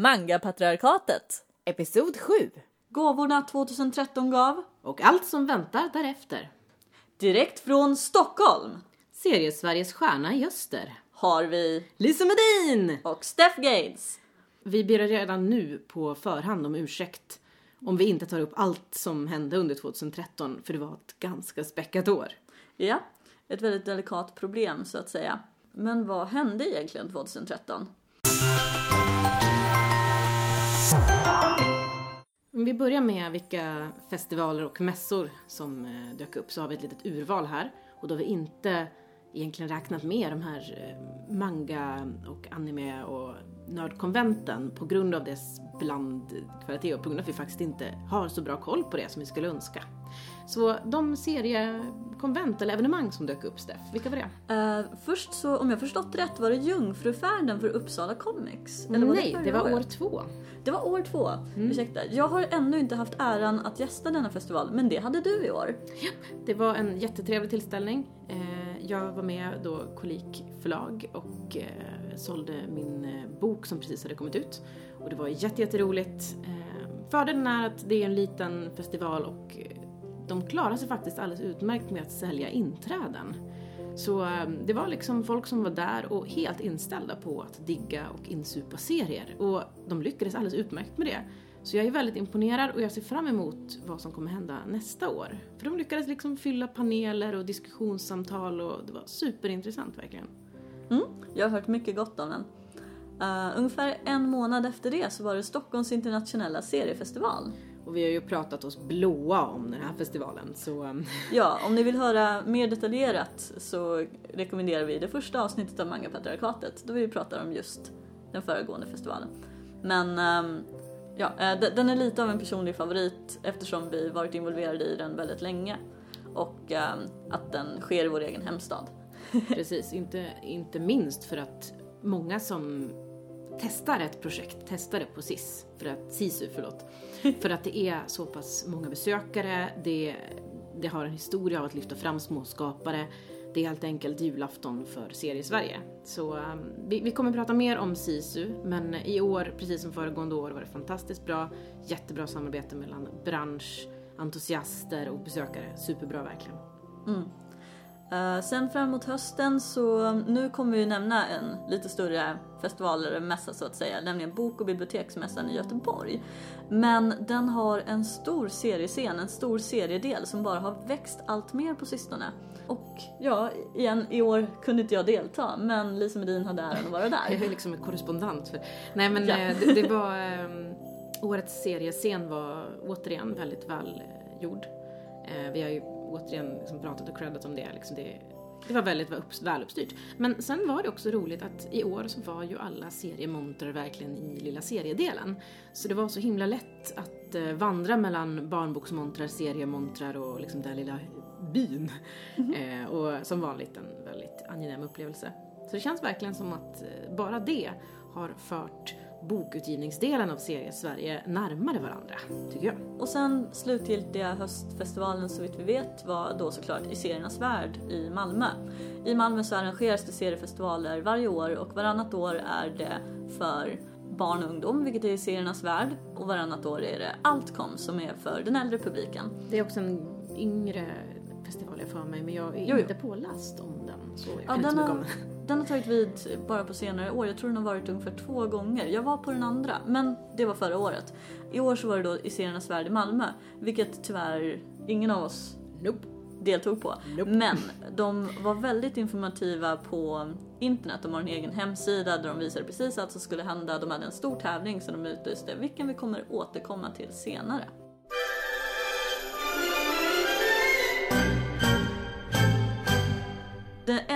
Manga-patriarkatet. Episod 7. Gåvorna 2013 gav. Och allt som väntar därefter. Direkt från Stockholm Seriesveriges stjärna i öster. har vi Lisa Medin! och Steph Gates. Vi ber redan nu på förhand om ursäkt om vi inte tar upp allt som hände under 2013 för det var ett ganska späckat år. Ja, ett väldigt delikat problem så att säga. Men vad hände egentligen 2013? Om vi börjar med vilka festivaler och mässor som eh, dök upp så har vi ett litet urval här. Och då har vi inte egentligen räknat med de här eh, manga och anime och nördkonventen på grund av dess blandkvalitet och på grund av att vi faktiskt inte har så bra koll på det som vi skulle önska. Så de seriekonvent eller evenemang som dök upp, Steff, vilka var det? Eh, först så, om jag förstått rätt, var det Jungfrufärden för Uppsala Comics? Eller var Nej, förra det var år två. Det var år två. Ursäkta. Jag har ännu inte haft äran att gästa denna festival, men det hade du i år. Det var en jättetrevlig tillställning. Eh, jag var med då Kolik förlag och eh, sålde min eh, bok som precis hade kommit ut. Och det var jätteroligt. Eh, fördelen är att det är en liten festival och de klarar sig faktiskt alldeles utmärkt med att sälja inträden. Så det var liksom folk som var där och helt inställda på att digga och insupa serier. Och de lyckades alldeles utmärkt med det. Så jag är väldigt imponerad och jag ser fram emot vad som kommer hända nästa år. För de lyckades liksom fylla paneler och diskussionssamtal och det var superintressant verkligen. Mm, jag har hört mycket gott om den. Eh, ungefär en månad efter det så var det Stockholms internationella seriefestival. Och vi har ju pratat oss blåa om den här festivalen så um, Ja, om ni vill höra mer detaljerat så rekommenderar vi det första avsnittet av Manga-patriarkatet då vi pratar om just den föregående festivalen. Men ehm, ja, eh, de- den är lite av en personlig favorit eftersom vi varit involverade i den väldigt länge och ehm, att den sker i vår egen hemstad. precis, inte, inte minst för att många som testar ett projekt testar det på SIS, för att, SISU, förlåt. För att det är så pass många besökare, det, det har en historia av att lyfta fram småskapare. Det är helt enkelt julafton för Seriesverige. Så ehm, vi, vi kommer prata mer om SISU, men i år, precis som föregående år, var det fantastiskt bra. Jättebra samarbete mellan bransch, entusiaster och besökare. Superbra verkligen. Mm. Eh, sen fram hösten så nu kommer vi nämna en lite större festival eller mässa så att säga, nämligen Bok och biblioteksmässan i Göteborg. Men den har en stor seriescen, en stor seriedel som bara har växt allt mer på sistone. Och ja, igen, i år kunde inte jag delta, men Lisa Medin hade äran att vara Jag där. är liksom en korrespondent. För... Nej men Ja. eh, det, det var... ehm, årets seriescen var återigen väldigt väl eh, gjord. Eh, vi har ju återigen liksom pratat och creddat om det. Liksom det det var väldigt väl upp- väl uppstyrt. Men sen var det också roligt att i år så var ju alla seriemontrar verkligen i lilla seriedelen. Så det var så himla lätt att eh, vandra mellan barnboksmontrar, seriemontrar och liksom den lilla byn. Eh, och som vanligt en väldigt angenäm upplevelse. Så det känns verkligen som att eh, bara det har fört bokutgivningsdelen av Serie Sverige närmare varandra, tycker jag. Och sen slutgiltiga höstfestivalen så vitt vi vet var då såklart i seriernas värld i Malmö. I Malmö så arrangeras det seriefestivaler varje år och varannat år är det för barn och ungdom, vilket är i seriernas värld. Och varannat år är det Altcom som är för den äldre publiken. Det är också en yngre festival jag för mig, men jag är Jo, jo. inte påläst om den. Så jag Ja, kan inte så mycket om den. Den har tagit vid bara på senare år. Jag tror den har varit ungefär två gånger. Jag var på den andra, men det var förra året. I år så var det då i seriernas värld i Malmö, vilket tyvärr ingen av oss Nope. deltog på. Nope. Men de var väldigt informativa på internet. De har en egen hemsida där de visade precis allt som skulle hända. De hade en stor tävling som de utlyste, vilken vi kommer återkomma till senare.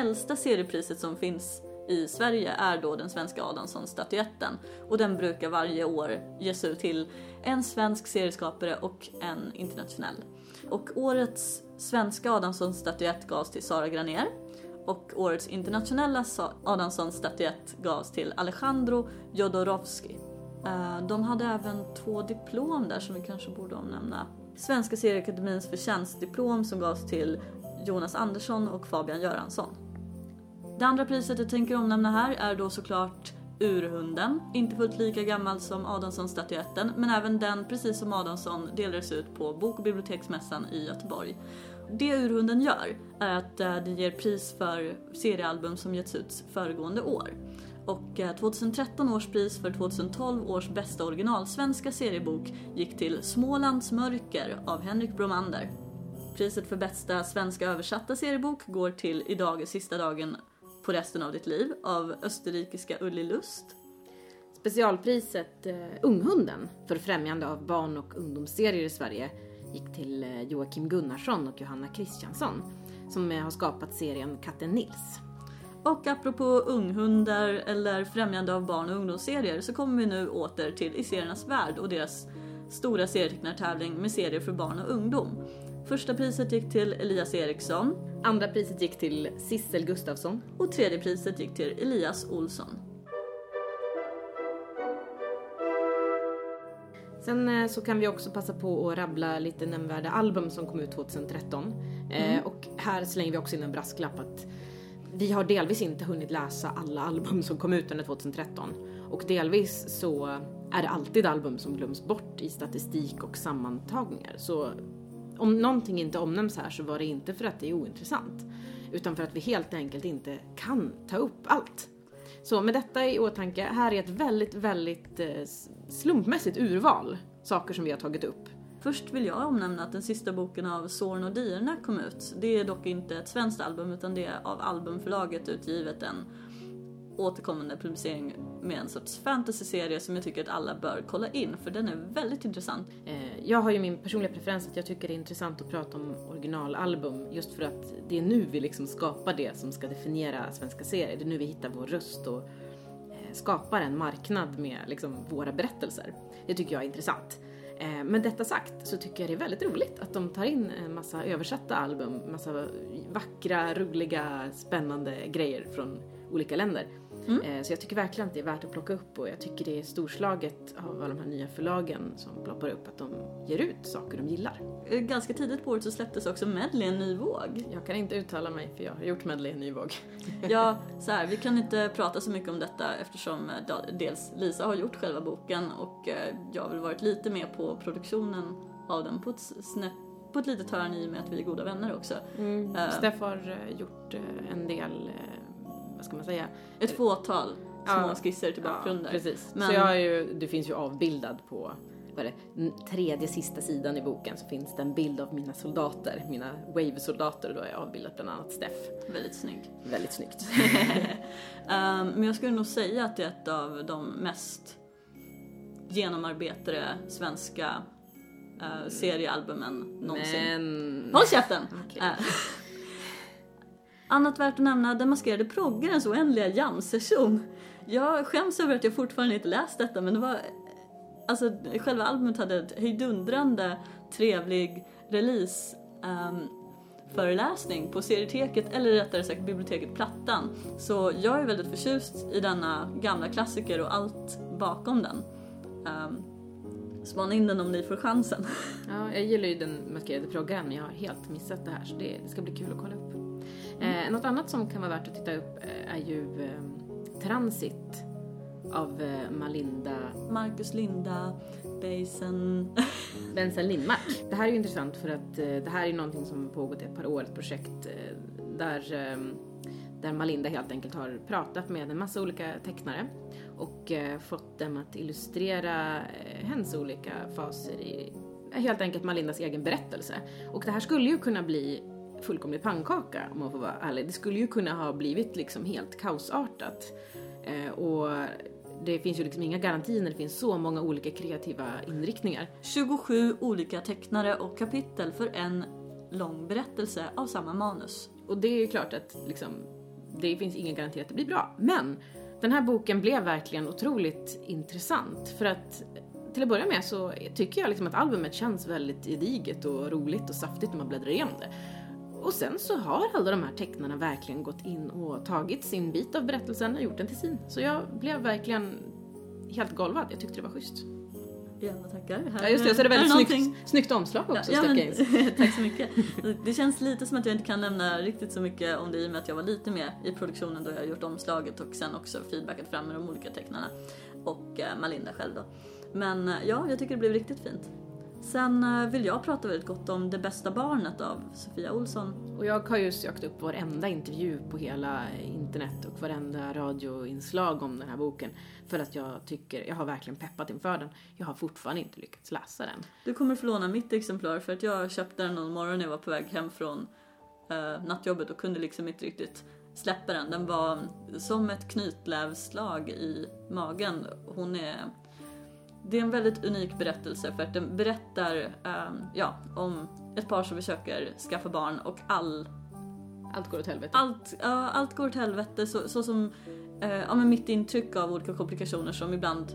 Äldsta seriepriset som finns i Sverige är då den svenska Adamsson-statyetten och den brukar varje år ges ut till en svensk serieskapare och en internationell. Och årets svenska Adamsson-statyett gavs till Sara Granér och årets internationella Adamsson-statyett gavs till Alejandro Jodorowsky. Eh, de hade även två diplom där som vi kanske borde omnämna. Svenska serieakademins förtjänstdiplom som gavs till Jonas Andersson och Fabian Göransson. Det andra priset jag tänker omnämna här är då såklart Urhunden, inte fullt lika gammal som Adamsson-statyetten, men även den, precis som Adamsson, delades ut på Bok och biblioteksmässan i Göteborg. Det Urhunden gör är att eh, den ger pris för seriealbum som getts ut föregående år. Och eh, 2013 års pris för 2012 års bästa originalsvenska seriebok gick till Smålands mörker av Henrik Bromander. Priset för bästa svenska översatta seriebok går till Idag är sista dagen på resten av ditt liv av österrikiska Ulli Lust. Specialpriset eh, Unghunden för främjande av barn och ungdomsserier i Sverige gick till eh, Joakim Gunnarsson och Johanna Kristiansson som eh, har skapat serien Katten Nils. Och apropå unghundar eller främjande av barn och ungdomsserier så kommer vi nu åter till I seriernas värld och deras stora serietecknartävling med serier för barn och ungdom. Första priset gick till Elias Eriksson Andra priset gick till Sissel Gustafsson. och tredje priset gick till Elias Olsson. Sen eh, så kan vi också passa på att rabbla lite nämnvärda album som kom ut 2013. Eh, och här slänger vi också in en brasklapp att vi har delvis inte hunnit läsa alla album som kom ut under 2013. Och delvis så är det alltid album som glöms bort i statistik och sammantagningar. Så om någonting inte omnämns här så var det inte för att det är ointressant. Utan för att vi helt enkelt inte kan ta upp allt. Så med detta i åtanke, här är ett väldigt, väldigt eh, slumpmässigt urval saker som vi har tagit upp. Först vill jag omnämna att den sista boken av Zorn och Dierna kom ut. Det är dock inte ett svenskt album utan det är av Albumförlaget utgivet en återkommande publicering med en sorts fantasyserie som jag tycker att alla bör kolla in för den är väldigt intressant. Eh, jag har ju min personliga preferens att jag tycker det är intressant att prata om originalalbum just för att det är nu vi liksom skapar det som ska definiera svenska serier. Det är nu vi hittar vår röst och eh, skapar en marknad med liksom våra berättelser. Det tycker jag är intressant. Eh, men Med detta sagt så tycker jag det är väldigt roligt att de tar in en massa översatta album, massa vackra, roliga, spännande grejer från olika länder. Eh, Så jag tycker verkligen att det är värt att plocka upp och jag tycker det är storslaget av alla de här nya förlagen som ploppar upp att de ger ut saker de gillar. Eh, Ganska tidigt på året så släpptes också Medley en ny våg. Jag kan inte uttala mig för jag har gjort medley i ny våg. Ja, så här, vi kan inte prata så mycket om detta eftersom eh, dels Lisa har gjort själva boken och jag har väl varit lite med på produktionen av den på ett, snäpp, på ett litet hörn i och med att vi är goda vänner också. Eh, Steff har gjort en del, vad ska man säga? Ett fåtal små Ja. skisser till bakgrunder. precis. Men- Så jag har ju, det finns ju avbildad på vad är tredje sista sidan i boken så finns det en bild av mina soldater, mina Wave-soldater och då har jag avbildat bland annat Steff. Väldigt snygg. Väldigt snyggt. Ehm, men jag skulle nog säga att det är ett av de mest genomarbetade svenska uh, seriealbumen någonsin. Men... Håll käften! Eh, annat värt att nämna, Den maskerade proggarens oändliga jam-session. Jag skäms över att jag fortfarande inte läst detta men det var... Alltså själva albumet hade ett hejdundrande trevlig release um, föreläsning på serieteket, eller rättare sagt biblioteket Plattan. Så jag är väldigt förtjust i denna gamla klassiker och allt bakom den. Um, spana in den om ni får chansen. Ja, jag gillar ju den maskerade proggaren men jag har helt missat det här så det, det ska bli kul att kolla upp. Eh, något annat som kan vara värt att titta upp eh, är ju eh, Transit av eh, Malinda Marcus Linda, Basen. Bensen Lindmark. Det här är ju intressant för att eh, det här är någonting som pågått i ett par år, ett projekt där, eh, där Malinda helt enkelt har pratat med en massa olika tecknare och fått dem att illustrera hennes olika faser i helt enkelt Malindas egen berättelse. Och det här skulle ju kunna bli fullkomlig pannkaka om man får vara ärlig. Det skulle ju kunna ha blivit liksom helt kaosartat. Eh, och det finns ju liksom inga garantier när det finns så många olika kreativa inriktningar. 27 olika tecknare och kapitel för en lång berättelse av samma manus. Och det är ju klart att liksom, det finns ingen garanti att det blir bra. Men den här boken blev verkligen otroligt intressant för att till att börja med så tycker jag liksom att albumet känns väldigt gediget och roligt och saftigt när man bläddrar igenom det. Och sen så har alla de här tecknarna verkligen gått in och tagit sin bit av berättelsen och gjort den till sin. Så jag blev verkligen helt golvad. Jag tyckte det var schysst. Ja, tackar. Här, Ja just det, så är det väldigt någonting- snyggt, snyggt omslag också, ja, Steph men. Tack så mycket. Det känns lite som att jag inte kan nämna riktigt så mycket om det i och med att jag var lite med i produktionen då jag gjort omslaget och sen också feedbackat fram med de olika tecknarna. Och eh, Malinda själv då. Men eh, ja, jag tycker det blev riktigt fint. Sen eh, vill jag prata väldigt gott om Det bästa barnet av Sofia Olsson. Och jag har ju sökt upp varenda intervju på hela internet och varenda radioinslag om den här boken. För att jag tycker, jag har verkligen peppat inför den. Jag har fortfarande inte lyckats läsa den. Du kommer få låna mitt exemplar för att jag köpte den någon morgon när jag var på väg hem från eh, nattjobbet och kunde liksom inte riktigt släppa den. Den var som ett knytlävslag i magen. Hon är... Det är en väldigt unik berättelse för att den berättar eh, ja, om ett par som försöker skaffa barn och all Allt går åt helvete. allt, ja, allt går åt helvete så, så som eh, ja, men mitt intryck av olika komplikationer som ibland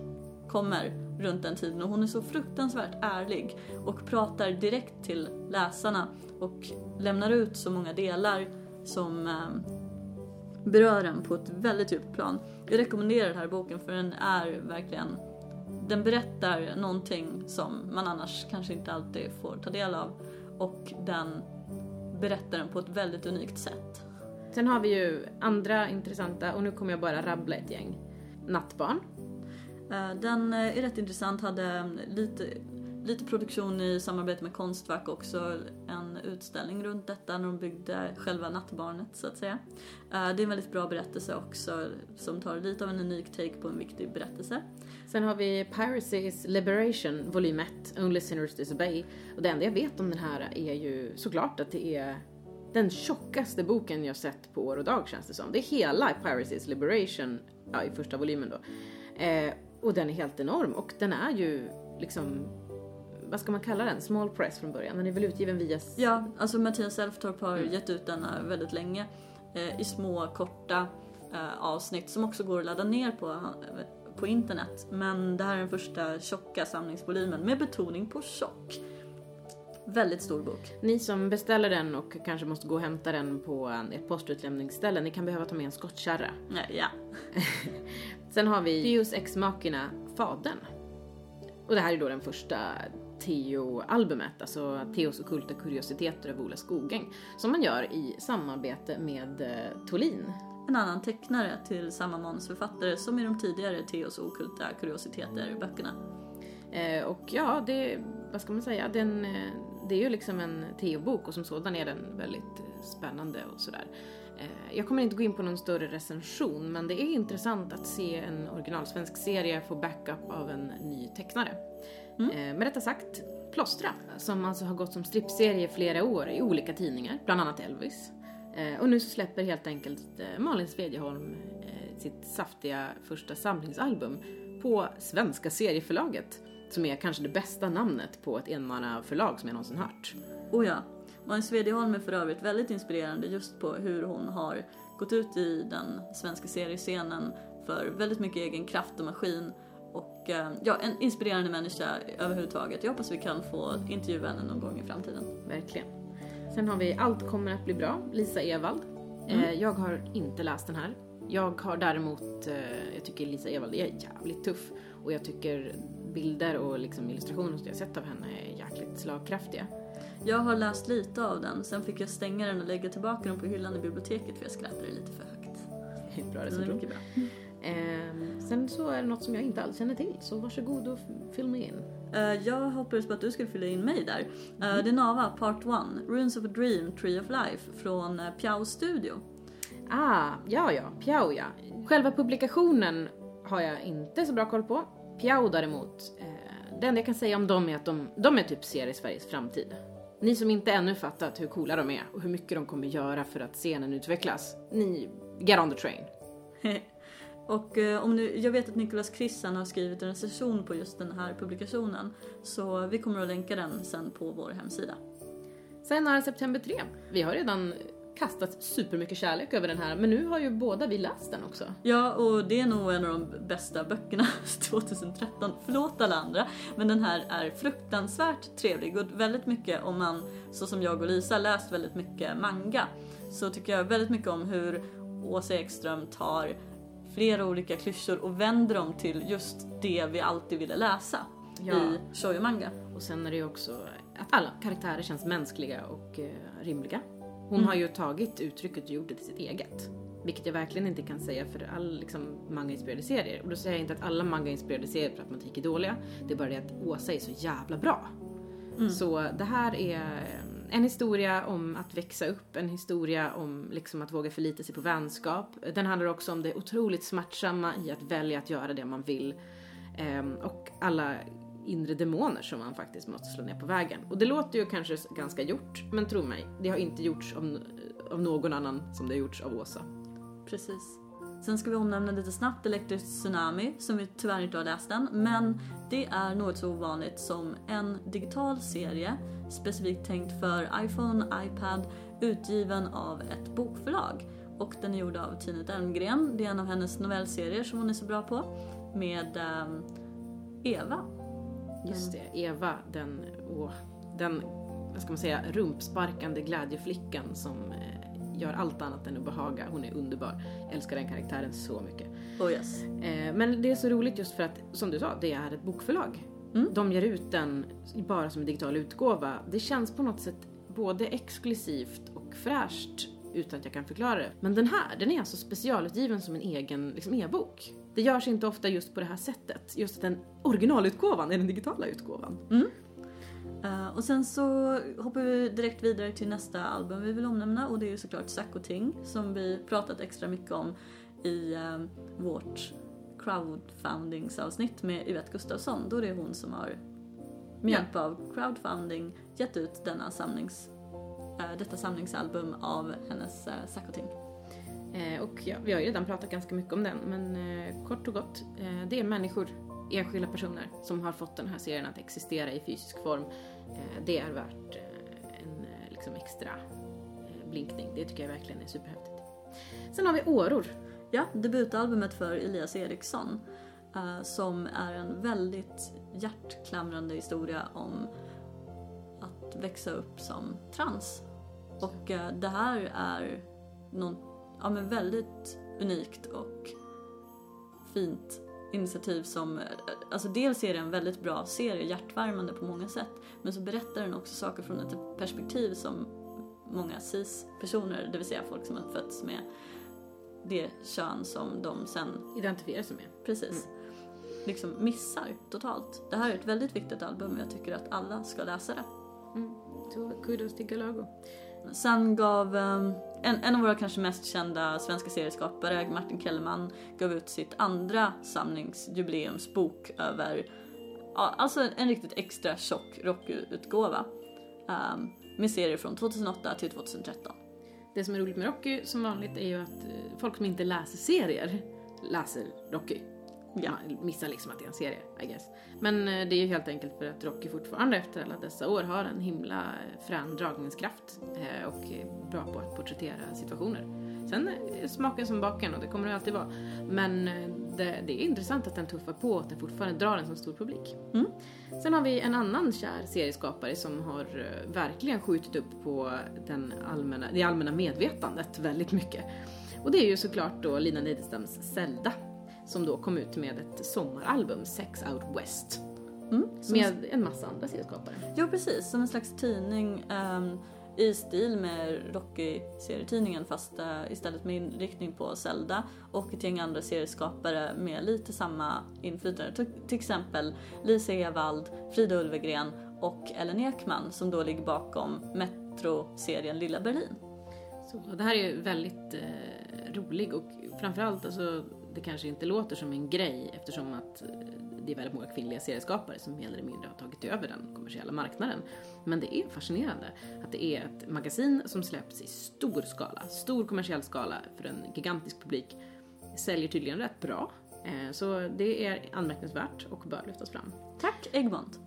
kommer runt den tiden och hon är så fruktansvärt ärlig och pratar direkt till läsarna och lämnar ut så många delar som eh, berör en på ett väldigt djupt plan. Jag rekommenderar den här boken för den är verkligen den berättar någonting som man annars kanske inte alltid får ta del av och den berättar den på ett väldigt unikt sätt. Sen har vi ju andra intressanta, och nu kommer jag bara rabbla ett gäng. Nattbarn. Eh, Den eh, är rätt intressant, hade mm, lite, lite produktion i samarbete med Konstfack också, en utställning runt detta när de byggde själva nattbarnet så att säga. Eh, det är en väldigt bra berättelse också som tar lite av en unik take på en viktig berättelse. Sen har vi Piracy is Liberation, volym 1, Only Sinners Disobey. Och det enda jag vet om den här är ju såklart att det är den tjockaste boken jag sett på år och dag känns det som. Det är hela Piracy is Liberation, ja, i första volymen då. Eh, och den är helt enorm och den är ju liksom, vad ska man kalla den? Small press från början. Den är väl utgiven via... Ja, alltså Mattias Elftorp har gett ut denna väldigt länge eh, i små korta eh, avsnitt som också går att ladda ner på, eh, på internet. Men det här är den första tjocka samlingsvolymen med betoning på tjock. Väldigt stor bok. Ni som beställer den och kanske måste gå och hämta den på ett postutlämningsställe, ni kan behöva ta med en skottkärra. Nej, ja. Sen har vi Deus Ex Machina, Fadern. Och det här är då den första Teo-albumet, alltså Teos okulta kuriositeter av Ola Skogäng, som man gör i samarbete med eh, Tolin. En annan tecknare till samma manusförfattare som i de tidigare Theos okulta kuriositeter-böckerna. Eh, och ja, det, vad ska man säga, den, eh, det är ju liksom en Teo-bok och som sådan är den väldigt eh, spännande och sådär. Eh, jag kommer inte gå in på någon större recension, men det är intressant att se en originalsvensk serie få backup av en ny tecknare. Mm. Eh, med detta sagt, Plåstra, som alltså har gått som strippserie i flera år i olika tidningar, bland annat Elvis. Eh, och nu så släpper helt enkelt eh, Malin Svedjeholm eh, sitt saftiga första samlingsalbum på Svenska serieförlaget, som är kanske det bästa namnet på ett enmannaförlag som jag någonsin hört. Och ja, Malin Svedjeholm är för övrigt väldigt inspirerande just på hur hon har gått ut i den svenska seriescenen för väldigt mycket egen kraft och maskin. Och eh, ja, en inspirerande människa överhuvudtaget. Jag hoppas vi kan få intervjua henne någon gång i framtiden. Verkligen. Sen har vi Allt kommer att bli bra, Lisa Evald. Eh, jag har inte läst den här. Jag har däremot, eh, jag tycker Lisa Evald är jävligt tuff och jag tycker bilder och liksom illustrationer som jag sett av henne är jäkligt slagkraftiga. Jag har läst lite av den, sen fick jag stänga den och lägga tillbaka den på hyllan i biblioteket för jag skrattade lite för högt. Det är bra Den är mycket bra. Eh, sen så är det något som jag inte alls känner till, så varsågod och fyll mig in. Eh, jag hoppades på att du skulle fylla in mig där. Uh, det är Nava, Part 1, Runes of a Dream, Tree of Life från uh, Piao Studio. Ah, ja ja, Piao ja. Själva publikationen har jag inte så bra koll på. Piao däremot, eh, det enda jag kan säga om dem är att de, de är typ serie-Sveriges framtid. Ni som inte ännu fattat hur coola de är och hur mycket de kommer göra för att scenen utvecklas, ni, get on the train. Och eh, om nu, jag vet att Nicolas Krissan har skrivit en recension på just den här publikationen. Så vi kommer att länka den sen på vår hemsida. Sen är September 3. Vi har redan kastat supermycket kärlek över den här, men nu har ju båda vi läst den också. Ja, och det är nog en av de bästa böckerna 2013. Förlåt alla andra, men den här är fruktansvärt trevlig och väldigt mycket om man, så som jag och Lisa, läst väldigt mycket manga, så tycker jag väldigt mycket om hur Åsa Ekström tar flera olika klyschor och vänder dem till just det vi alltid ville läsa. Ja. i shoujo manga. Och sen är det ju också att alla karaktärer känns mänskliga och eh, rimliga. Hon Mm. har ju tagit uttrycket och gjort det till sitt eget. Vilket jag verkligen inte kan säga för all liksom, manga-inspirerade serier. Och då säger jag inte att alla manga-inspirerade serier per automatik är dåliga. Det är bara det att Åsa är så jävla bra. Mm. Så det här är eh, en historia om att växa upp, en historia om liksom att våga förlita sig på vänskap. Den handlar också om det otroligt smärtsamma i att välja att göra det man vill. Ehm, och alla inre demoner som man faktiskt måste slå ner på vägen. Och det låter ju kanske ganska gjort, men tro mig, det har inte gjorts av, av någon annan som det har gjorts av Åsa. Precis. Sen ska vi omnämna lite snabbt Electric Tsunami, som vi tyvärr inte har läst än. Men det är något så ovanligt som en digital serie specifikt tänkt för iPhone, iPad, utgiven av ett bokförlag. Och den är gjord av Tina Elmgren. Det är en av hennes novellserier som hon är så bra på. Med ehm, Eva. Just det, Eva, den, åh, den, vad ska man säga, rumpsparkande glädjeflickan som eh, gör allt annat än att behaga. Hon är underbar. Jag älskar den karaktären så mycket. Oh yes. Eh, men det är så roligt just för att, som du sa, det är ett bokförlag. Mm. De ger ut den bara som en digital utgåva. Det känns på något sätt både exklusivt och fräscht utan att jag kan förklara det. Men den här, den är alltså specialutgiven som en egen liksom, e-bok. Det görs inte ofta just på det här sättet. Just att den originalutgåvan är den digitala utgåvan. Eh, och sen så hoppar vi direkt vidare till nästa album vi vill omnämna och det är ju såklart Sakoting som vi pratat extra mycket om i eh, vårt crowdfundingsavsnitt med Yvette Gustafsson. Då det är hon som har med hjälp av crowdfunding gett ut denna samlings, eh, detta samlingsalbum av hennes uh, Sakoting. Eh, och ja, vi har ju redan pratat ganska mycket om den, men eh, kort och gott, eh, det är människor, enskilda personer, som har fått den här serien att existera i fysisk form. Eh, det är värt en liksom extra blinkning. Det tycker jag verkligen är superhäftigt. Sen har vi Åror. Ja, debutalbumet för Elias Eriksson eh, som är en väldigt hjärtklamrande historia om att växa upp som trans. Och eh, det här är något ja, men väldigt unikt och fint initiativ som, eh, alltså dels är det en väldigt bra serie, hjärtvärmande på många sätt, men så berättar den också saker från ett perspektiv som många cis-personer, det vill säga folk som har fötts med det kön som de sen, Identifiera sig med. precis, liksom missar totalt. Det här är ett väldigt viktigt album och jag tycker att alla ska läsa det. Mm. Så kudos till Galago. Sen gav um, en, en av våra kanske mest kända svenska serieskapare, Martin Kellerman, gav ut sitt andra samlingsjubileumsbok över, ja, alltså en riktigt extra tjock rockutgåva. Um, med serier från 2008 till 2013. Det som är roligt med Rocky som vanligt är ju att eh, folk som inte läser serier läser Rocky. Ja. Man missar liksom att det är en serie, I guess. Men eh, det är ju helt enkelt för att Rocky fortfarande efter alla dessa år har en himla eh, frän dragningskraft och är bra på att porträttera situationer. Sen är smaken som baken och det kommer det alltid vara. Men det, det är intressant att den tuffar på och att den fortfarande drar en så stor publik. Mm. Sen har vi en annan kär serieskapare som har eh, verkligen skjutit upp på den allmänna, det allmänna medvetandet väldigt mycket. Och det är ju såklart då Lina Nidenstams Zelda som då kom ut med ett sommaralbum, Sex Out West. Mm, Med en massa andra serieskapare. Ja precis, som en slags tidning ehm, i stil med Rocky-serietidningen fast eh, istället med inriktning på Zelda och ett gäng andra serieskapare med lite samma inflytande. Till, till exempel Lisa Evald, Frida Ulvegren och Ellen Ekman som då ligger bakom Metro-serien Lilla Berlin. Så det här är ju väldigt eh, rolig och framförallt alltså, det kanske inte låter som en grej eftersom att eh, det är väldigt många kvinnliga serieskapare som mer eller mindre har tagit över den kommersiella marknaden. Men det är fascinerande att det är ett magasin som släpps i stor skala, stor kommersiell skala för en gigantisk publik. Säljer tydligen rätt bra. Eh, så det är anmärkningsvärt och bör lyftas fram. Tack Egmont!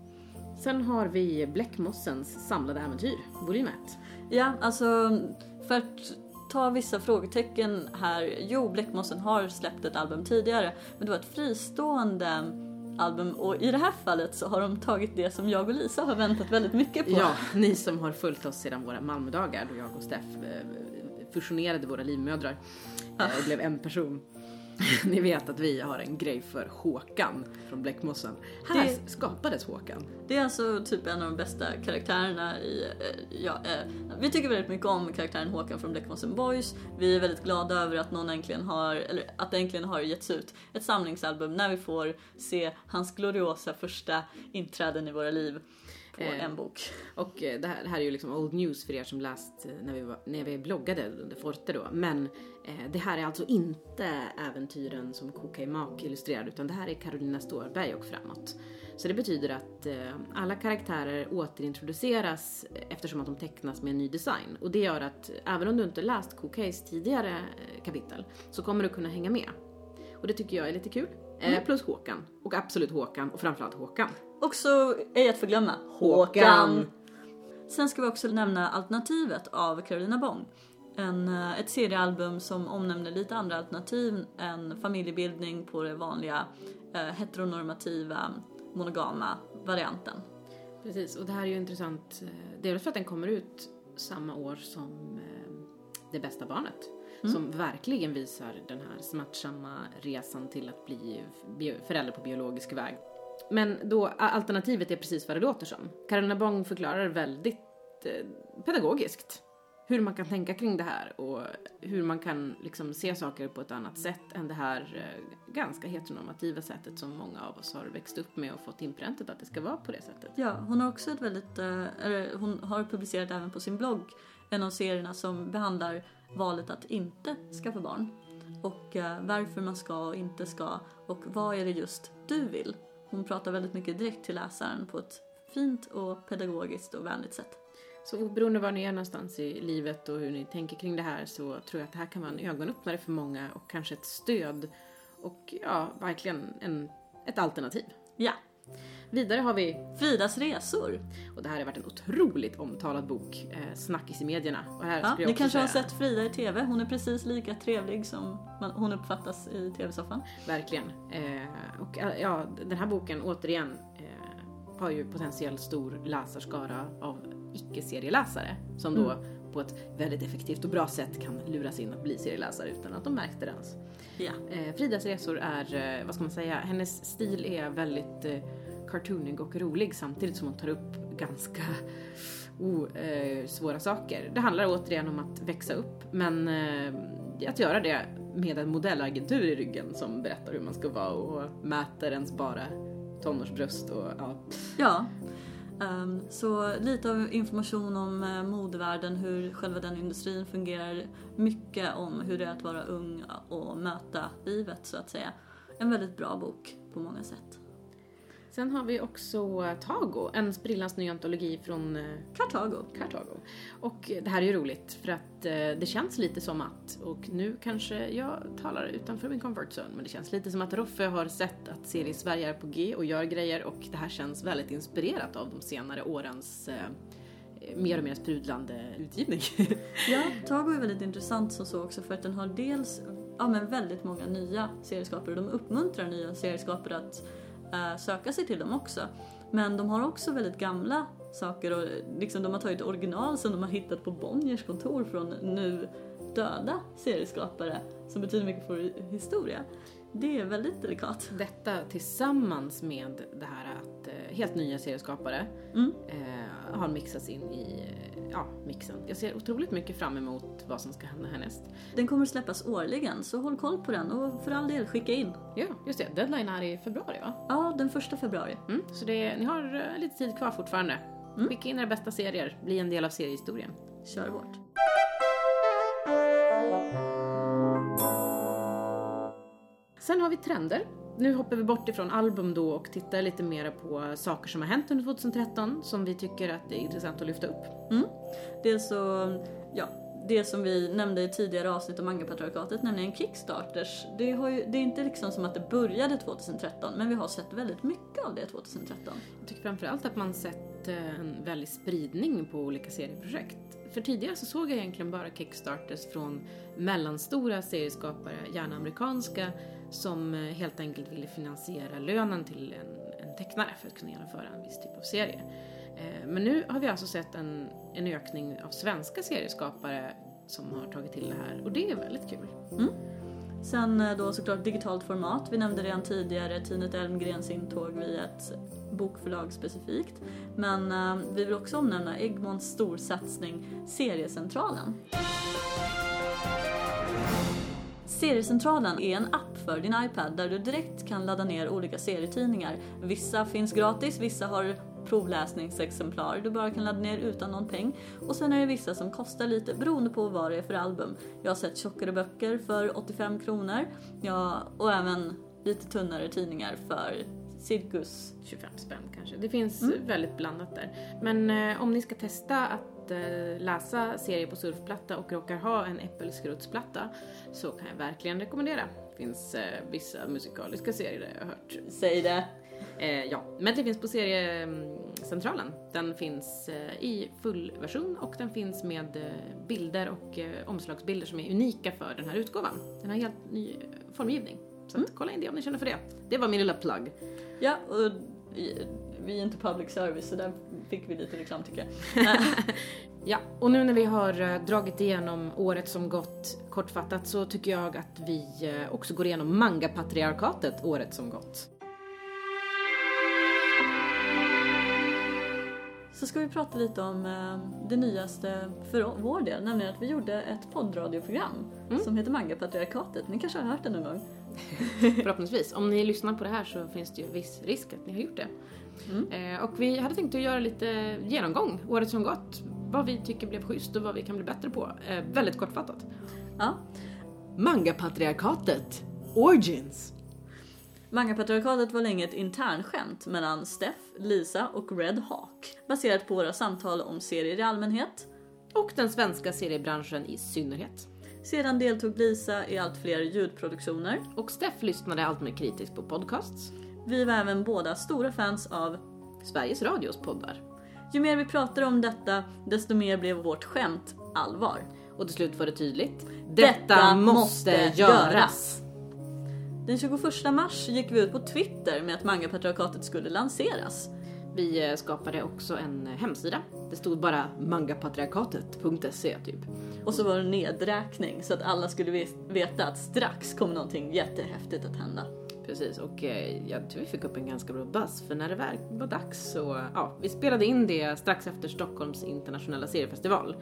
Sen har vi Bläckmossens samlade äventyr, volym 1. Ja, alltså för att ta vissa frågetecken här. Jo, Bläckmossen har släppt ett album tidigare, men det var ett fristående album och i det här fallet så har de tagit det som jag och Lisa har väntat väldigt mycket på. Ja, ni som har följt oss sedan våra Malmödagar då jag och Steff eh, fusionerade våra livmödrar eh, och blev en person. Ni vet att vi har en grej för Håkan från Bläckmossen. Här Det- skapades Håkan. Det är alltså typ en av de bästa karaktärerna i... eh, Ja, eh, vi tycker väldigt mycket om karaktären Håkan från Bläckmossen Boys. Vi är väldigt glada över att någon äntligen har, eller att det äntligen har getts ut ett samlingsalbum när vi får se hans gloriosa första inträden i våra liv på Eh, en bok. Och eh, det här, det här är ju liksom old news för er som läst eh, när vi, var, när vi bloggade under Forte då. Men eh, det här är alltså inte äventyren som Kokaj Mak illustrerade utan det här är Carolina Stårberg och framåt. Så det betyder att eh, alla karaktärer återintroduceras eftersom att de tecknas med en ny design. Och det gör att även om du inte läst Kokajs tidigare eh, kapitel så kommer du kunna hänga med. Och det tycker jag är lite kul. Eh, plus Håkan. Och absolut Håkan och framförallt Håkan. Och så ej att förglömma Håkan. Sen ska vi också nämna Alternativet av Carolina Bong. En, eh, ett seriealbum som omnämner lite andra alternativ än familjebildning på det vanliga eh, heteronormativa monogama varianten. Precis, och det här är ju intressant. eh, Dels för att den kommer ut samma år som eh, Det bästa barnet. Som verkligen visar den här smärtsamma resan till att bli förälder på biologisk väg. Men då alternativet är precis vad det låter som. Carolina Bong förklarar väldigt eh, pedagogiskt hur man kan tänka kring det här och hur man kan liksom se saker på ett annat sätt än det här eh, ganska heteronormativa sättet som många av oss har växt upp med och fått inpräntat att det ska vara på det sättet. Ja, hon har också ett väldigt, eh, eller hon har publicerat även på sin blogg en av serierna som behandlar valet att inte skaffa barn. Och eh, varför man ska och inte ska och vad är det just du vill. Hon pratar väldigt mycket direkt till läsaren på ett fint och pedagogiskt och vänligt sätt. Så oberoende var ni är någonstans i livet och hur ni tänker kring det här så tror jag att det här kan vara en ögonöppnare för många och kanske ett stöd och ja, verkligen en, ett alternativ. Ja, Vidare har vi, Fridas resor. och det här har varit en otroligt omtalad bok, eh, Snackis i medierna. Och här Ja, ni kanske har säga- sett Frida i TV. Hon är precis lika trevlig som man, hon uppfattas i TV-soffan. Verkligen. Eh, och eh, ja, den här boken återigen eh, har ju potentiellt stor läsarskara av icke-serieläsare som då på ett väldigt effektivt och bra sätt kan luras in att bli serieläsare utan att de märkte det ens. Ja. Eh, Fridas resor är, eh, vad ska man säga, hennes stil är väldigt eh, cartoonig och rolig samtidigt som hon tar upp ganska oh, eh, svåra saker. Det handlar återigen om att växa upp men eh, att göra det med en modellagentur i ryggen som berättar hur man ska vara och mäter ens bara tonårsbröst och ja. Ja. Ehm, så lite av information om uh, modevärlden, hur själva den industrin fungerar. Mycket om hur det är att vara ung och möta livet så att säga. En väldigt bra bok på många sätt. Sen har vi också Tago, en sprillans ny antologi från eh, Kartago. Kartago. Och det här är ju roligt för att eh, det känns lite som att, och nu kanske jag talar utanför min comfort zone, men det känns lite som att Roffe har sett att serie Sverige är på G och gör grejer och det här känns väldigt inspirerat av de senare årens eh, mer och mer sprudlande utgivning. Ja, Tago är väldigt intressant som så också för att den har dels ja, men väldigt många nya serieskapare. De uppmuntrar nya serieskapare att söka sig till dem också. Men de har också väldigt gamla saker och liksom de har tagit original som de har hittat på Bonniers kontor från nu döda serieskapare som betyder mycket för historia. Det är väldigt delikat. Detta tillsammans med det här att eh, helt nya serieskapare Mm. eh, har mixats in i eh, ja, mixen. Jag ser otroligt mycket fram emot vad som ska hända härnäst. Den kommer släppas årligen så håll koll på den och för all del skicka in. Ja, just det. Deadline är i februari va? Ja, den första februari. Mm, så det, ni har eh, lite tid kvar fortfarande. Mm. Skicka in era bästa serier, bli en del av seriehistorien. Kör hårt. Sen har vi trender. Nu hoppar vi bort ifrån album då och tittar lite mer på saker som har hänt under 2013 som vi tycker att det är intressant att lyfta upp. Mm. Dels så, ja, det som vi nämnde i tidigare avsnitt om mangapatriarkatet, nämligen Kickstarters. Det, har ju, det är inte liksom som att det började 2013, men vi har sett väldigt mycket av det 2013. Jag tycker framförallt att man sett eh, en väldig spridning på olika serieprojekt. För tidigare så såg jag egentligen bara Kickstarters från mellanstora serieskapare, gärna amerikanska, som eh, helt enkelt ville finansiera lönen till en, en tecknare för att kunna genomföra en viss typ av serie. Eh, men nu har vi alltså sett en, en ökning av svenska serieskapare som har tagit till det här och det är väldigt kul. Mm. Sen eh, då såklart digitalt format. Vi nämnde redan tidigare Tinet Elmgrens intåg via ett bokförlag specifikt. Men vi vill också omnämna Egmonts storsatsning Seriecentralen. Seriecentralen är en app för din iPad där du direkt kan ladda ner olika serietidningar. Vissa finns gratis, vissa har provläsningsexemplar du bara kan ladda ner utan någon peng. Och sen är det vissa som kostar lite beroende på vad det är för album. Jag har sett tjockare böcker för 85 kronor ja, och även lite tunnare tidningar för cirkus 25 spänn kanske. Det finns mm. väldigt blandat där. Men eh, om ni ska testa att eh, läsa serier på surfplatta och råkar ha en äppelskrutsplatta så kan jag verkligen rekommendera. Finns eh, vissa musikaliska serier jag har hört. Säg det! Eh, ja, men det finns på seriecentralen. Den finns eh, i full version och den finns med eh, bilder och eh, omslagsbilder som är unika för den här utgåvan. Den har helt ny formgivning. Så mm. kolla in det om ni känner för det. Det var min lilla plugg. Ja, och vi är inte public service så där fick vi lite reklam tycker jag. ja, och nu när vi har eh, dragit igenom året som gått kortfattat så tycker jag att vi eh, också går igenom manga-patriarkatet året som gått. så ska vi prata lite om eh, det nyaste för vår del, nämligen att vi gjorde ett poddradioprogram mm. som heter Manga-patriarkatet. Ni kanske har hört det någon gång? Förhoppningsvis. Om ni lyssnar på det här så finns det ju viss risk att ni har gjort det. Mm. Och vi hade tänkt att göra lite genomgång, året som gått. Vad vi tycker blev schysst och vad vi kan bli bättre på. Eh, väldigt kortfattat. Ja. Manga-patriarkatet. Origins. Mangapatriarkatet var länge ett internskämt mellan Steff, Lisa och Red Hawk baserat på våra samtal om serier i allmänhet och den svenska seriebranschen i synnerhet. Sedan deltog Lisa i allt fler ljudproduktioner och Steff lyssnade allt mer kritiskt på podcasts. Vi var även båda stora fans av Sveriges Radios poddar. Ju mer vi pratade om detta, desto mer blev vårt skämt allvar. Och till slut var det tydligt. Detta, detta måste göras. göras. Den 21 mars gick vi ut på Twitter med att mangapatriarkatet skulle lanseras. Vi eh, skapade också en hemsida. Det stod bara mangapatriarkatet.se typ. Och så var det nedräkning så att alla skulle veta att strax kommer någonting jättehäftigt att hända. Precis och eh, jag tror vi fick upp en ganska bra buzz för när det väl var dags så ja, vi spelade in det strax efter Stockholms internationella seriefestival.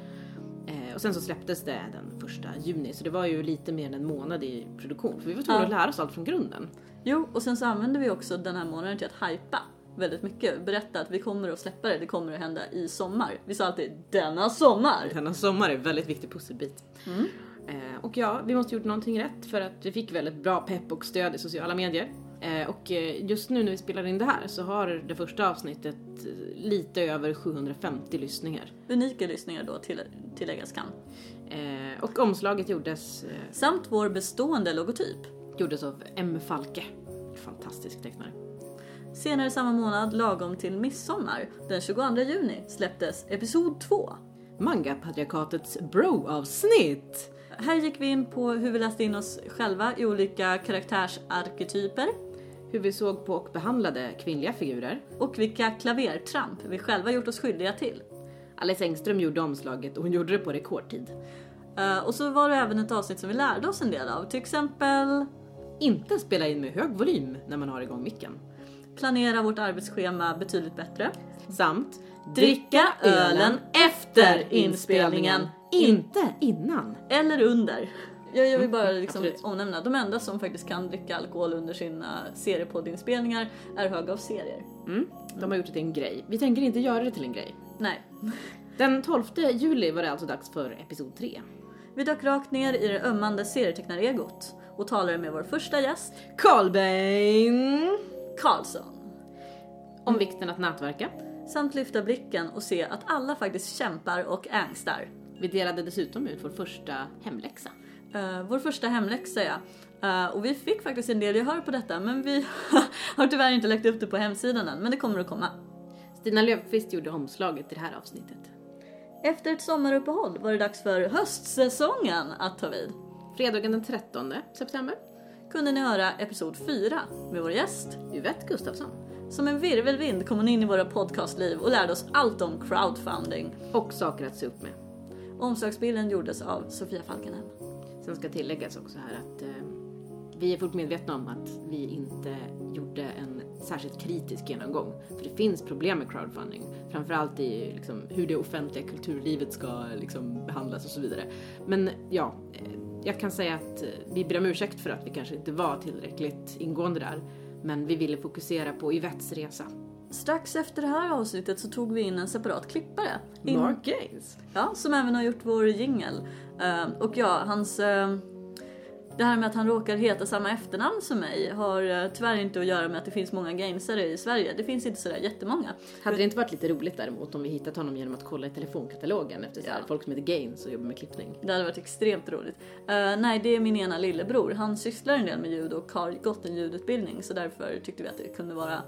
Eh, och sen så släpptes det den första juni så det var ju lite mer än en månad i produktion för vi var tvungna ja. att lära oss allt från grunden. Jo, och sen så använde vi också den här månaden till att hypa väldigt mycket. Berätta att vi kommer att släppa det, det kommer att hända i sommar. Vi sa alltid denna sommar! Denna sommar är en väldigt viktig pusselbit. Mm. Eh, och ja, vi måste gjort någonting rätt för att vi fick väldigt bra pepp och stöd i sociala medier. Eh, och eh, just nu när vi spelar in det här så har det första avsnittet lite över 750 lyssningar. Unika lyssningar då till, tilläggas kan. Eh, och omslaget gjordes... Samt vår bestående logotyp. Gjordes av M. Falke. Fantastisk tecknare. Senare samma månad, lagom till midsommar, den 22 juni, släpptes Episod 2. Manga-patriarkatets bro-avsnitt! Här gick vi in på hur vi läste in oss själva i olika karaktärsarketyper hur vi såg på och behandlade kvinnliga figurer och vilka klavertramp vi själva gjort oss skyldiga till. Alice Engström gjorde omslaget och hon gjorde det på rekordtid. Uh, och så var det även ett avsnitt som vi lärde oss en del av, till exempel inte spela in med hög volym när man har igång micken. Planera vårt arbetsschema betydligt bättre. Samt dricka ölen efter inspelningen, inte innan. Eller under. Jag, jag vill mm, bara liksom mm, omnämna, de enda som faktiskt kan dricka alkohol under sina seriepoddinspelningar är hög av serier. Mm, de har gjort det till en grej. Vi tänker inte göra det till en grej. Nej. Den 12 juli var det alltså dags för episod 3. Vi dök rakt ner i det ömmande serietecknaregot och talade med vår första gäst, Karlbein Karlsson. Om vikten att nätverka. Samt lyfta blicken och se att alla faktiskt kämpar och ängstar. Vi delade dessutom ut vår första hemläxa. Uh, vår första hemläxa ja. Uh, och vi fick faktiskt en del gehör på detta men vi har tyvärr inte lagt upp det på hemsidan än men det kommer att komma. Stina Löfqvist gjorde omslaget till det här avsnittet. Efter ett sommaruppehåll var det dags för höstsäsongen att ta vid. Fredagen den 13 september kunde ni höra episod 4 med vår gäst Yvette Gustafsson. Som en virvelvind kom hon in i våra podcastliv och lärde oss allt om crowdfunding. Och saker att se upp med. Omslagsbilden gjordes av Sofia Falkenhem. Sen ska tilläggas också här att eh, vi är fullt medvetna om att vi inte gjorde en särskilt kritisk genomgång. För det finns problem med crowdfunding. Framförallt i liksom, hur det offentliga kulturlivet ska liksom, behandlas och så vidare. Men ja, eh, jag kan säga att eh, vi ber om ursäkt för att vi kanske inte var tillräckligt ingående där. Men vi ville fokusera på Yvettes resa. Strax efter det här avsnittet så tog vi in en separat klippare. In, Mark Gaines. Ja, som även har gjort vår jingel. Eh, och ja, hans... eh, det här med att han råkar heta samma efternamn som mig har eh, tyvärr inte att göra med att det finns många gainsare i Sverige. Det finns inte sådär jättemånga. Hade det inte varit lite roligt däremot om vi hittat honom genom att kolla i telefonkatalogen efter Ja. folk som heter Gaines och jobbar med klippning? Det hade varit extremt roligt. Eh, nej, det är min ena lillebror. Han sysslar en del med ljud och har gått en ljudutbildning så därför tyckte vi att det kunde vara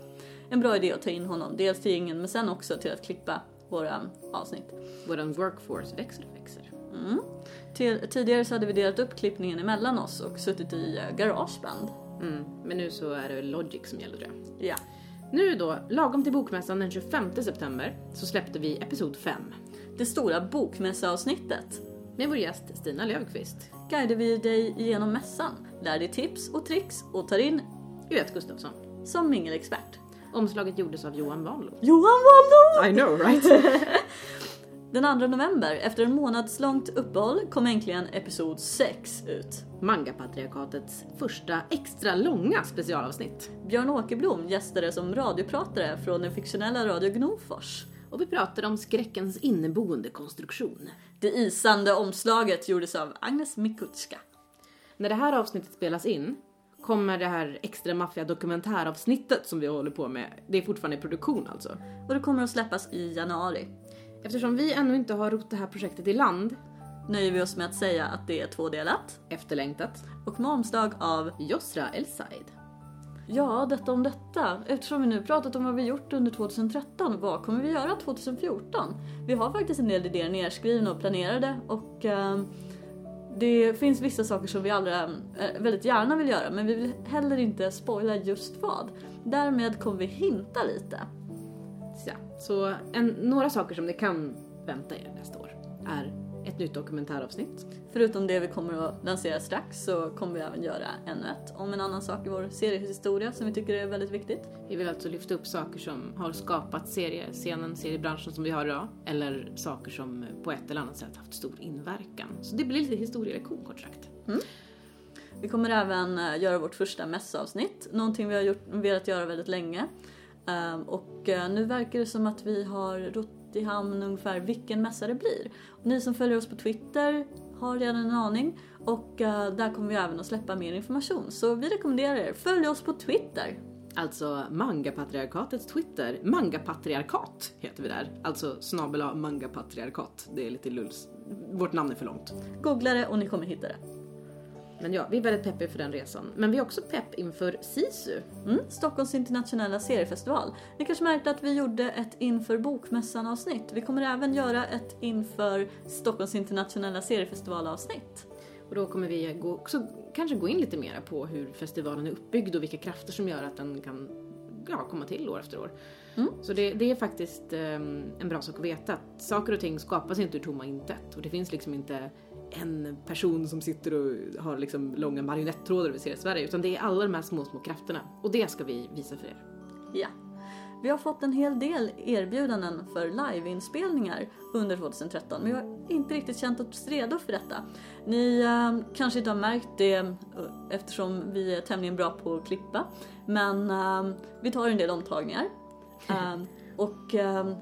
en bra idé att ta in honom. Dels till ingen men sen också till att klippa våra avsnitt. Våran workforce växer och växer. Mm. Till, tidigare så hade vi delat upp klippningen emellan oss och suttit i eh, garageband. Mm. Men nu så är det Logic som gäller tror jag. Ja. Nu då, lagom till bokmässan den 25 september så släppte vi episod 5 Det stora bokmässaavsnittet med vår gäst Stina Löfqvist. guidar vi dig igenom mässan, lär dig tips och tricks och tar in Yvette Gustafsson. som mingelexpert. Omslaget gjordes av Johan Wanlo. Johan Waldo! I know right? Den 2 november, efter en månadslångt uppehåll, kom äntligen episod 6 ut. Mangapatriarkatets första extra långa specialavsnitt. Björn Åkerblom gästade som radiopratare från den fiktionella Radio Gnofors. Och vi pratade om skräckens inneboende konstruktion. Det isande omslaget gjordes av Agnes Mikutska. När det här avsnittet spelas in kommer det här extra maffia dokumentäravsnittet som vi håller på med, det är fortfarande i produktion alltså. Och det kommer att släppas i januari. Eftersom vi ännu inte har rott det här projektet i land, Nöjer vi oss med att säga att det är tvådelat efterlängtat, och med omslag av Yosra El Said. Ja, detta om detta. Eftersom vi nu pratat om vad vi gjort under 2013, vad kommer vi göra 2014? Vi har faktiskt en del idéer nedskrivna och planerade och eh, det finns vissa saker som vi alla eh, väldigt gärna vill göra men vi vill heller inte spoila just vad. Därmed kommer vi hinta lite. Så, så en, några saker som ni kan vänta er nästa år är ett nytt dokumentäravsnitt, Förutom det vi kommer att lansera strax så kommer vi även göra ännu ett om en annan sak i vår seriehistoria som vi tycker är väldigt viktigt. Vi vill alltså lyfta upp saker som har skapat seriescenen, seriebranschen som vi har idag, eller saker som på ett eller annat sätt haft stor inverkan. Så det blir lite historielektion kort sagt. Vi kommer även eh, göra vårt första mässavsnitt, någonting vi har gjort, velat göra väldigt länge. Ehm, Och eh, nu verkar det som att vi har rott i hamn ungefär vilken mässa det blir. Och ni som följer oss på Twitter har redan en aning och eh, där kommer vi även att släppa mer information. Så vi rekommenderar er, följ oss på Twitter. Alltså mangapatriarkatets Twitter, mangapatriarkat heter vi där. Alltså snabel mangapatriarkat. Det är lite lulls. Vårt namn är för långt. Googla det och ni kommer hitta det. Men ja, vi är väldigt peppiga för den resan. Men vi är också pepp inför SISU. Mm, Stockholms internationella seriefestival. Ni kanske märkte att vi gjorde ett inför bokmässan avsnitt. Vi kommer även göra ett inför Stockholms internationella seriefestival avsnitt. Och då kommer vi gå, också kanske gå in lite mer på hur festivalen är uppbyggd och vilka krafter som gör att den kan ja, komma till år efter år. Mm. Så det, det är faktiskt ehm, en bra sak att veta att saker och ting skapas inte ur tomma intet och det finns liksom inte en person som sitter och har liksom långa marionettrådar över ser Sverige utan det är alla de här små, små krafterna och det ska vi visa för er. Ja. Vi har fått en hel del erbjudanden för liveinspelningar under 2013 men vi har inte riktigt känt oss redo för detta. Ni eh, kanske inte har märkt det eh, eftersom vi är tämligen bra på att klippa men eh, vi tar en del omtagningar. Eh, och eh,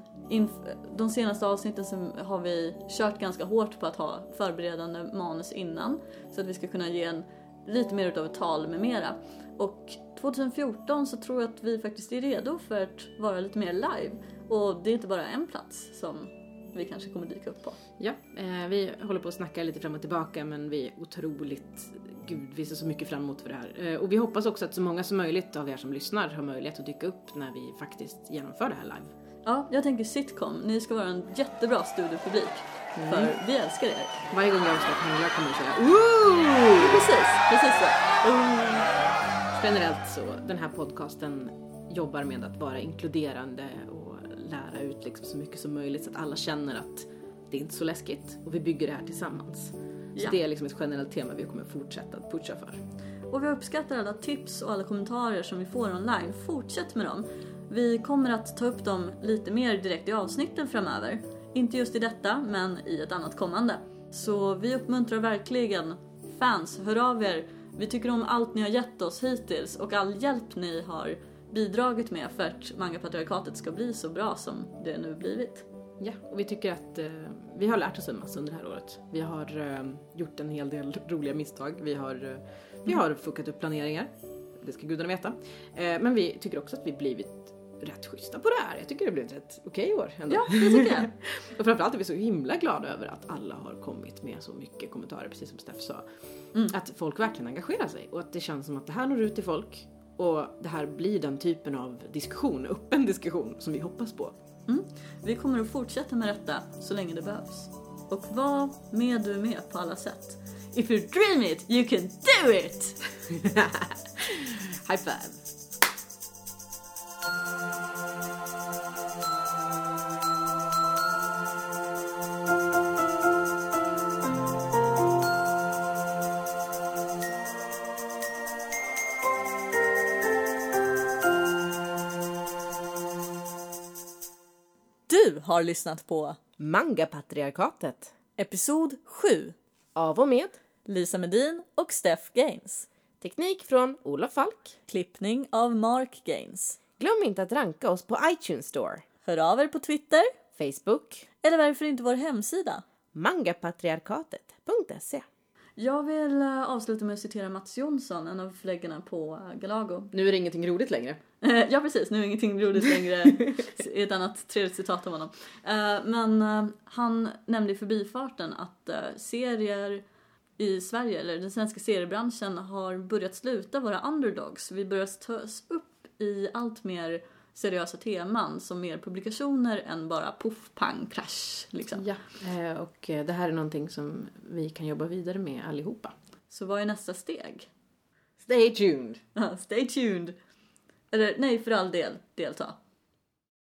de senaste avsnitten så har vi kört ganska hårt på att ha förberedande manus innan så att vi ska kunna ge en lite mer utav ett tal med mera. Och 2014 så tror jag att vi faktiskt är redo för att vara lite mer live. Och det är inte bara en plats som vi kanske kommer dyka upp på. Ja, eh, vi håller på att snacka lite fram och tillbaka men vi är otroligt, gud vi ser så mycket fram emot för det här. Eh, och vi hoppas också att så många som möjligt av er som lyssnar har möjlighet att dyka upp när vi faktiskt genomför det här live. Ja, jag tänker sitcom. Ni ska vara en jättebra studiopublik. För vi älskar er. Varje gång jag ska hångla kommer jag säga Ooh! Precis, precis så. Mm. Generellt så, den här podcasten jobbar med att vara inkluderande och lära ut liksom så mycket som möjligt så att alla känner att det är inte så läskigt och vi bygger det här tillsammans. Så Ja. det är liksom ett generellt tema vi kommer fortsätta att pusha för. Och vi uppskattar alla tips och alla kommentarer som vi får online. Fortsätt med dem. Vi kommer att ta upp dem lite mer direkt i avsnitten framöver. Inte just i detta, men i ett annat kommande. Så vi uppmuntrar verkligen fans, hör av er. Vi tycker om allt ni har gett oss hittills och all hjälp ni har bidragit med för att mangapatriarkatet ska bli så bra som det nu blivit. Ja, och vi tycker att eh, vi har lärt oss en massa under det här året. Vi har eh, gjort en hel del roliga misstag. Vi har, eh, vi har fuckat upp planeringar. Det ska gudarna veta. Eh, men vi tycker också att vi blivit rätt schyssta på det här. Jag tycker det blivit ett okej år ändå. Ja, det tycker jag. och framförallt är vi så himla glada över att alla har kommit med så mycket kommentarer, precis som Steff sa. Mm. Att folk verkligen engagerar sig och att det känns som att det här når ut till folk och det här blir den typen av diskussion, öppen diskussion, som vi hoppas på. Mm. Vi kommer att fortsätta med detta så länge det behövs. Och var med du med på alla sätt. If you dream it, you can do it! High five! Du har lyssnat på Manga-patriarkatet. episod 7. Av och med Lisa Medin och Steph Gaines. teknik från Olof Falk. Klippning av Mark Gaines. Glöm inte att ranka oss på iTunes Store, Hör av er på Twitter Facebook, eller varför inte vår hemsida. mangapatriarkatet.se. Jag vill eh, avsluta med att citera Mats Jonsson, en av förläggarna på eh, Galago. Nu är det ingenting roligt längre. ja precis, nu är ingenting roligt längre ett annat trevligt citat av honom. Eh, Men han nämnde i förbifarten att serier i Sverige, eller den svenska seriebranschen, har börjat sluta vara underdogs. Vi börjar tas upp i allt mer seriösa teman som mer publikationer än bara poff, pang, crash. Liksom. Ja, eh, och eh, det här är någonting som vi kan jobba vidare med allihopa. Så vad är nästa steg? Stay tuned! Ja, Stay tuned! Eller nej, för all del, delta.